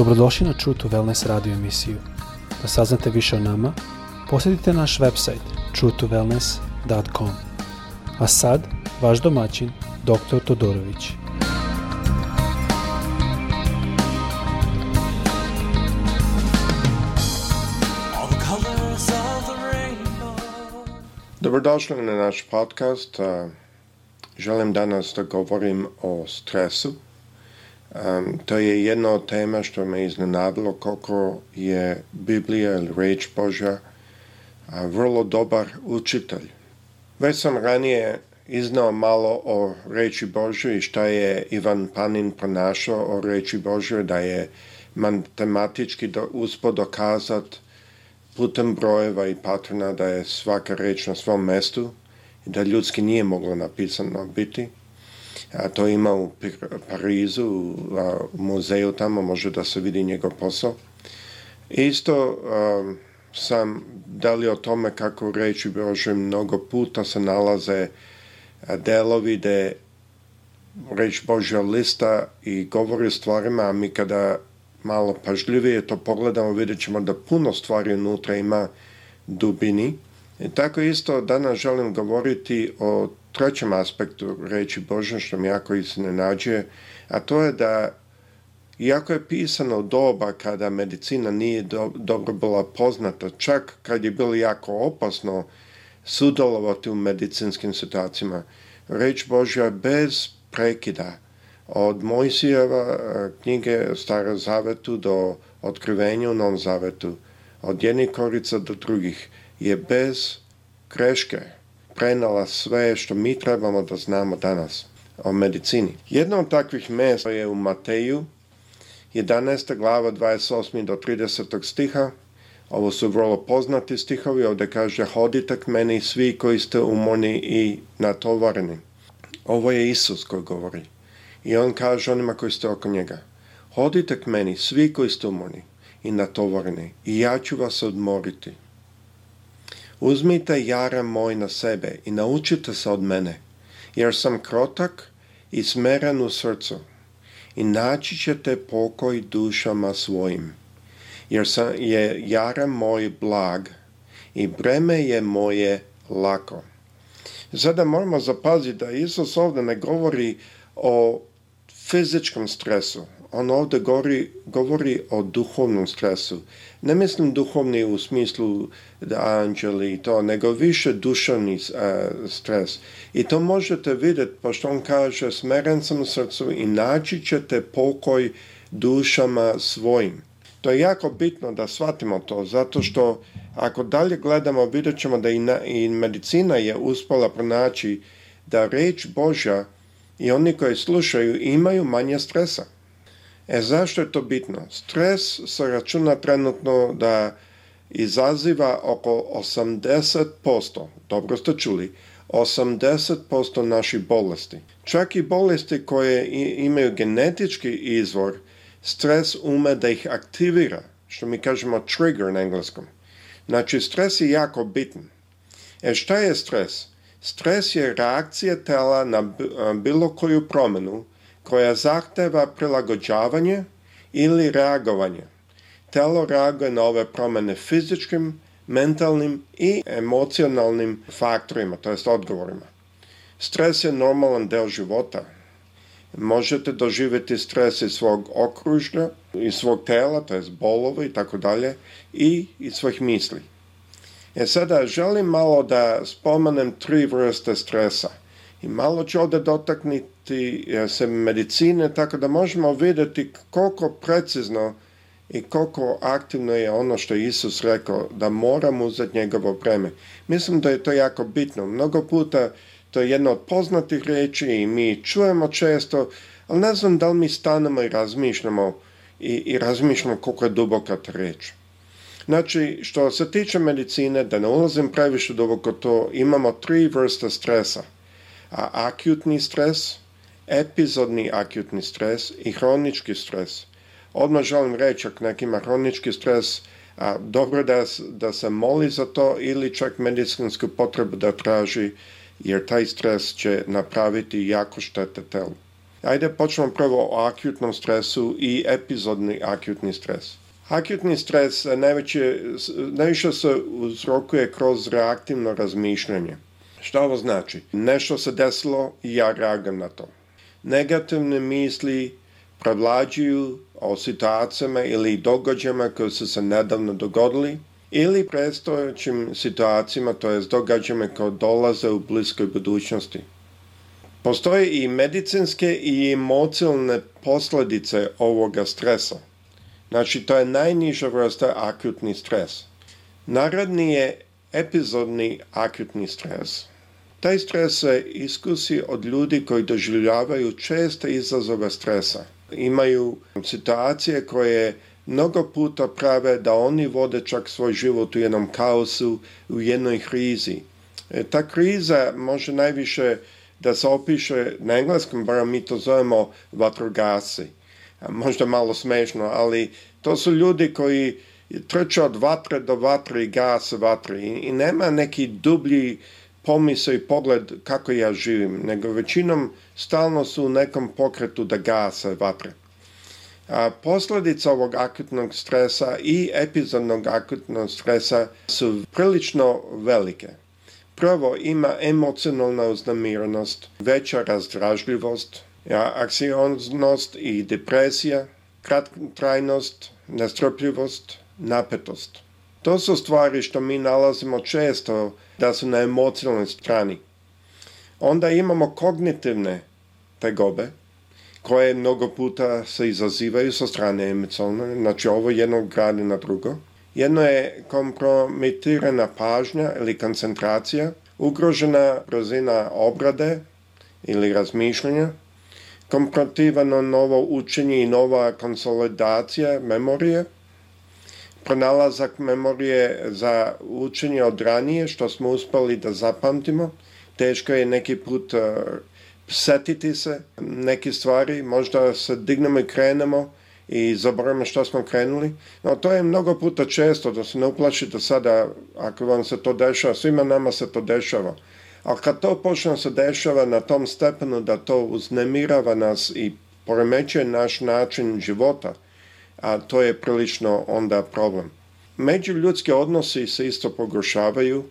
Dobrodošli na True to Wellness radio emisiju. Da saznate više o nama, posjetite naš website truetowellness.com. A sad, vaš domaćin, dr. Todorović. Dobrodošli na naš podcast. Želim danas da govorim o stresu Um, to je jedna od tema što me iznenadilo koliko je Biblija ili reč Božja a, vrlo dobar učitelj. Već sam ranije iznao malo o reči Božjoj i šta je Ivan Panin pronašao o reči Božjoj, da je matematički do, uspo dokazat putem brojeva i patrona da je svaka reč na svom mestu i da ljudski nije moglo napisano biti a to ima u Parizu, u muzeju tamo može da se vidi njegov posao. Isto a, sam dali o tome kako reći Bože mnogo puta se nalaze delovi gde reč Božja lista i govori o stvarima, a mi kada malo pažljivije to pogledamo, vidjet ćemo da puno stvari unutra ima dubini. I tako isto danas želim govoriti o trećem aspektu reći Božem što me jako iznenađuje, a to je da iako je pisano doba kada medicina nije do, dobro bila poznata, čak kad je bilo jako opasno sudjelovati u medicinskim situacijama, reč Božja bez prekida od Mojsijeva e, knjige Stara Zavetu do otkrivenja u Novom Zavetu, od jednih korica do drugih, je bez greške prenala sve što mi trebamo da znamo danas o medicini. Jedno od takvih mesta je u Mateju, 11. glava 28. do 30. stiha. Ovo su vrlo poznati stihovi, ovde kaže hodite k meni svi koji ste umorni i natovareni. Ovo je Isus koji govori. I on kaže onima koji ste oko njega, hodite k meni svi koji ste umorni i natovareni i ja ću vas odmoriti. Uzmite jaram moj na sebe i naučite se od mene, jer sam krotak i smeran u srcu. I naći ćete pokoj dušama svojim, jer sam, je jaram moj blag i breme je moje lako. Sada da moramo zapaziti da Isus ovde ne govori o fizičkom stresu, on ovde govori, govori o duhovnom stresu. Ne mislim duhovni u smislu da anđeli i to, nego više duševni a, e, stres. I to možete vidjeti, pošto on kaže smeren sam srcu i naći ćete pokoj dušama svojim. To je jako bitno da shvatimo to, zato što ako dalje gledamo, vidjet ćemo da i, na, i medicina je uspala pronaći da reč Božja i oni koji slušaju imaju manje stresa. E zašto je to bitno? Stres se računa trenutno da izaziva oko 80%, dobro ste čuli, 80% naših bolesti. Čak i bolesti koje imaju genetički izvor, stres ume da ih aktivira, što mi kažemo trigger na engleskom. Znači, stres je jako bitan. E šta je stres? Stres je reakcija tela na bilo koju promenu, koja zahteva prilagođavanje ili reagovanje. Telo reaguje na ove promene fizičkim, mentalnim i emocionalnim faktorima, to jest odgovorima. Stres je normalan deo života. Možete doživjeti stres iz svog okružja, iz svog tela, to jest bolova i tako dalje, i iz svojih misli. E sada, želim malo da spomenem tri vrste stresa. I malo ću ovde dotakniti e, se medicine, tako da možemo videti koliko precizno i koliko aktivno je ono što je Isus rekao, da moramo uzeti njegovo vreme. Mislim da je to jako bitno. Mnogo puta to je jedna od poznatih reči i mi čujemo često, ali ne znam da li mi stanemo i razmišljamo i, i razmišljamo koliko je duboka ta reč. Znači, što se tiče medicine, da ne ulazim previše duboko to, imamo tri vrste stresa – a akutni stres, epizodni akutni stres i hronički stres. Odmah želim reći, ako nekima hronički stres, a, dobro da, da se moli za to ili čak medicinsku potrebu da traži, jer taj stres će napraviti jako štete telu. Ajde počnemo prvo o akutnom stresu i epizodni akutni stres. Akutni stres najveće, najviše se uzrokuje kroz reaktivno razmišljanje. Šta ovo znači? Nešto se desilo i ja reagujem na to. Negativne misli prevlađuju o situacijama ili događajima koje su se nedavno dogodili ili predstojećim situacijama, to je događajima koje dolaze u bliskoj budućnosti. Postoje i medicinske i emocionalne posledice ovoga stresa. Znači, to je najniža vrsta akutni stres. Naredni je epizodni akutni stres. Taj stres se iskusi od ljudi koji doživljavaju česte izazove stresa. Imaju situacije koje mnogo puta prave da oni vode čak svoj život u jednom kaosu, u jednoj krizi. E, ta kriza može najviše da se opiše na engleskom, bar mi to zovemo vatrogasi. Možda malo smešno, ali to su ljudi koji trče od vatre do vatre i gase vatre i, nema neki dublji pomisao i pogled kako ja živim, nego većinom stalno su u nekom pokretu da gase vatre. A posledica ovog akutnog stresa i epizodnog akutnog stresa su prilično velike. Prvo ima emocionalna uznamirenost, veća razdražljivost, aksioznost i depresija, kratkotrajnost, nestrpljivost, napetost. To su stvari što mi nalazimo često da su na emocionalnoj strani. Onda imamo kognitivne tegobe koje mnogo puta se izazivaju sa strane emocionalne. Znači ovo jedno gradi na drugo. Jedno je kompromitirana pažnja ili koncentracija, ugrožena brzina obrade ili razmišljanja, komprotivano novo učenje i nova konsolidacija memorije – pronalazak memorije za učenje od ranije, što smo uspali da zapamtimo. Teško je neki put e, setiti se neke stvari, možda se dignemo i krenemo i zaboravimo što smo krenuli. No, to je mnogo puta često, da se ne uplašite da sada ako vam se to dešava, svima nama se to dešava. Ali kad to počne da se dešava na tom stepenu da to uznemirava nas i poremećuje naš način života – a to je prilično onda problem. Međuljudski odnosi se isto pogrošavaju,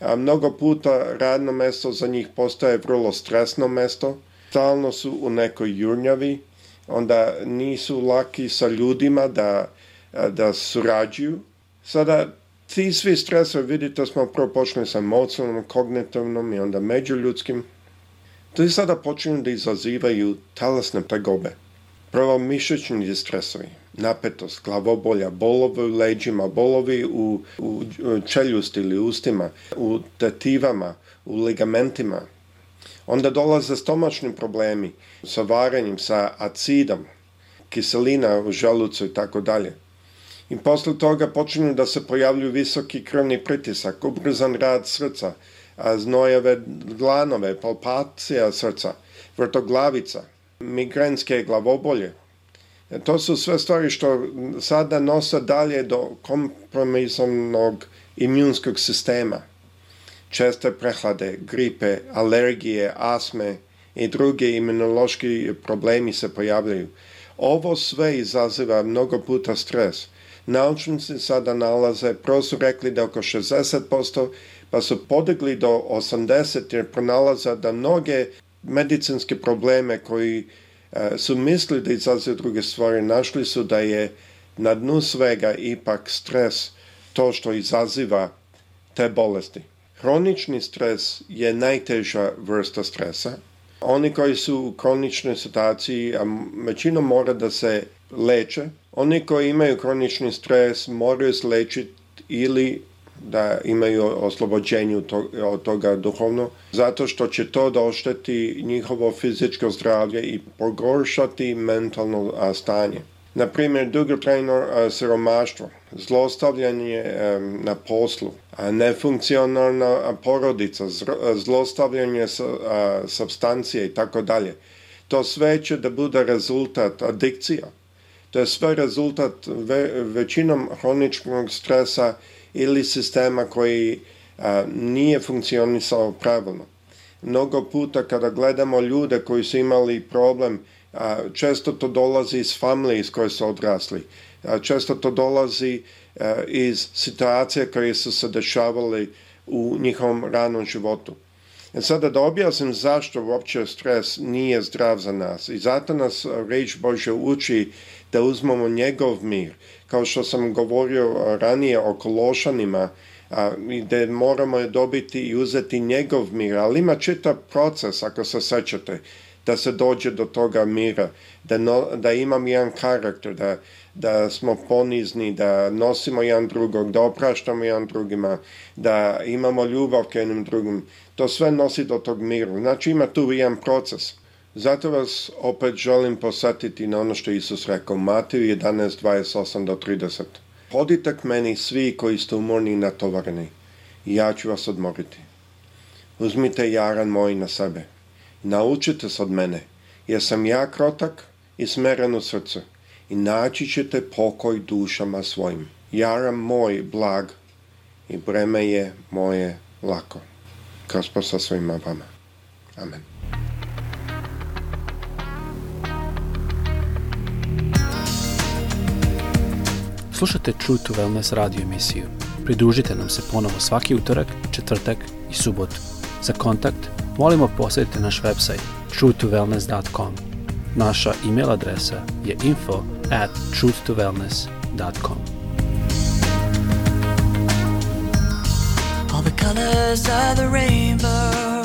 a mnogo puta radno mesto za njih postaje vrlo stresno mesto, stalno su u nekoj jurnjavi, onda nisu laki sa ljudima da, da surađuju. Sada ti svi stresovi, vidite, smo prvo počeli sa emocionalnom, kognitivnom i onda međuljudskim. To i sada počinju da izazivaju talasne tegobe. Prvo mišićni stresovi, napetost glavobolja, bolovi u leđima, bolovi u, u čeljusti ili ustima, u tetivama, u ligamentima. Onda dolaze stomačni problemi sa varenjem, sa acidom, kiselina u želucu i tako dalje. I posle toga počinju da se pojavljuju visoki krvni pritisak, ubrzan rad srca, znojeve glanove, palpacija srca, vrtoglavica, migrenske glavobolje, E, to su sve stvari što sada nosa dalje do kompromisovnog imunskog sistema. Česte prehlade, gripe, alergije, asme i druge imunološki problemi se pojavljaju. Ovo sve izaziva mnogo puta stres. Naučnici sada nalaze, prvo su rekli da oko 60%, pa su podigli do 80% jer pronalaza da mnoge medicinske probleme koji Eh, su mislili da i sasvim druge stvari našli su da je na dnu svega ipak stres to što izaziva te bolesti. Hronični stres je najteža vrsta stresa. Oni koji su u kroničnoj situaciji, a većinom mora da se leče, oni koji imaju kronični stres moraju se lečiti ili da imaju oslobođenje od toga duhovno, zato što će to da ošteti njihovo fizičko zdravlje i pogoršati mentalno a, stanje. Naprimjer, dugotrajno siromaštvo, zlostavljanje e, na poslu, a nefunkcionalna porodica, zlostavljanje substancije i tako dalje. To sve će da bude rezultat adikcija. To je sve rezultat ve, većinom hroničnog stresa ili sistema koji a, nije funkcionisao pravilno. Mnogo puta kada gledamo ljude koji su imali problem, a, često to dolazi iz familije iz koje su odrasli. A, često to dolazi a, iz situacije koje su se dešavali u njihovom ranom životu. Sada da objasnim zašto uopće stres nije zdrav za nas i zato nas e, reč Bože uči da uzmemo njegov mir. Kao što sam govorio e, ranije o Kološanima, e, a, da gde moramo je dobiti i uzeti njegov mir, ali ima čitav proces, ako se sećate, da se dođe do toga mira, da, no, da imam jedan karakter, da, da smo ponizni, da nosimo jedan drugog, da opraštamo jedan drugima, da imamo ljubav ka jednom drugom. To sve nosi do tog miru. Znači ima tu jedan proces. Zato vas opet želim posetiti na ono što Isus rekao, Mateju 11, 28 do 30. Hodite k meni svi koji ste umorni i natovarni, i ja ću vas odmoriti. Uzmite jaran moj na sebe. Naučite se od mene, jer sam ja krotak i smeren u srcu i naći ćete pokoj dušama svojim. Jaram moj blag i breme je moje lako. Gospod sa svima vama. Amen. Slušate True to Wellness radio emisiju. Pridružite nam se ponovo svaki utorak, četvrtak i subotu. Za kontakt molimo posjetite naš website truetowellness.com. Naša email adresa je info at truthtowellness.com. All the colors of the rainbow.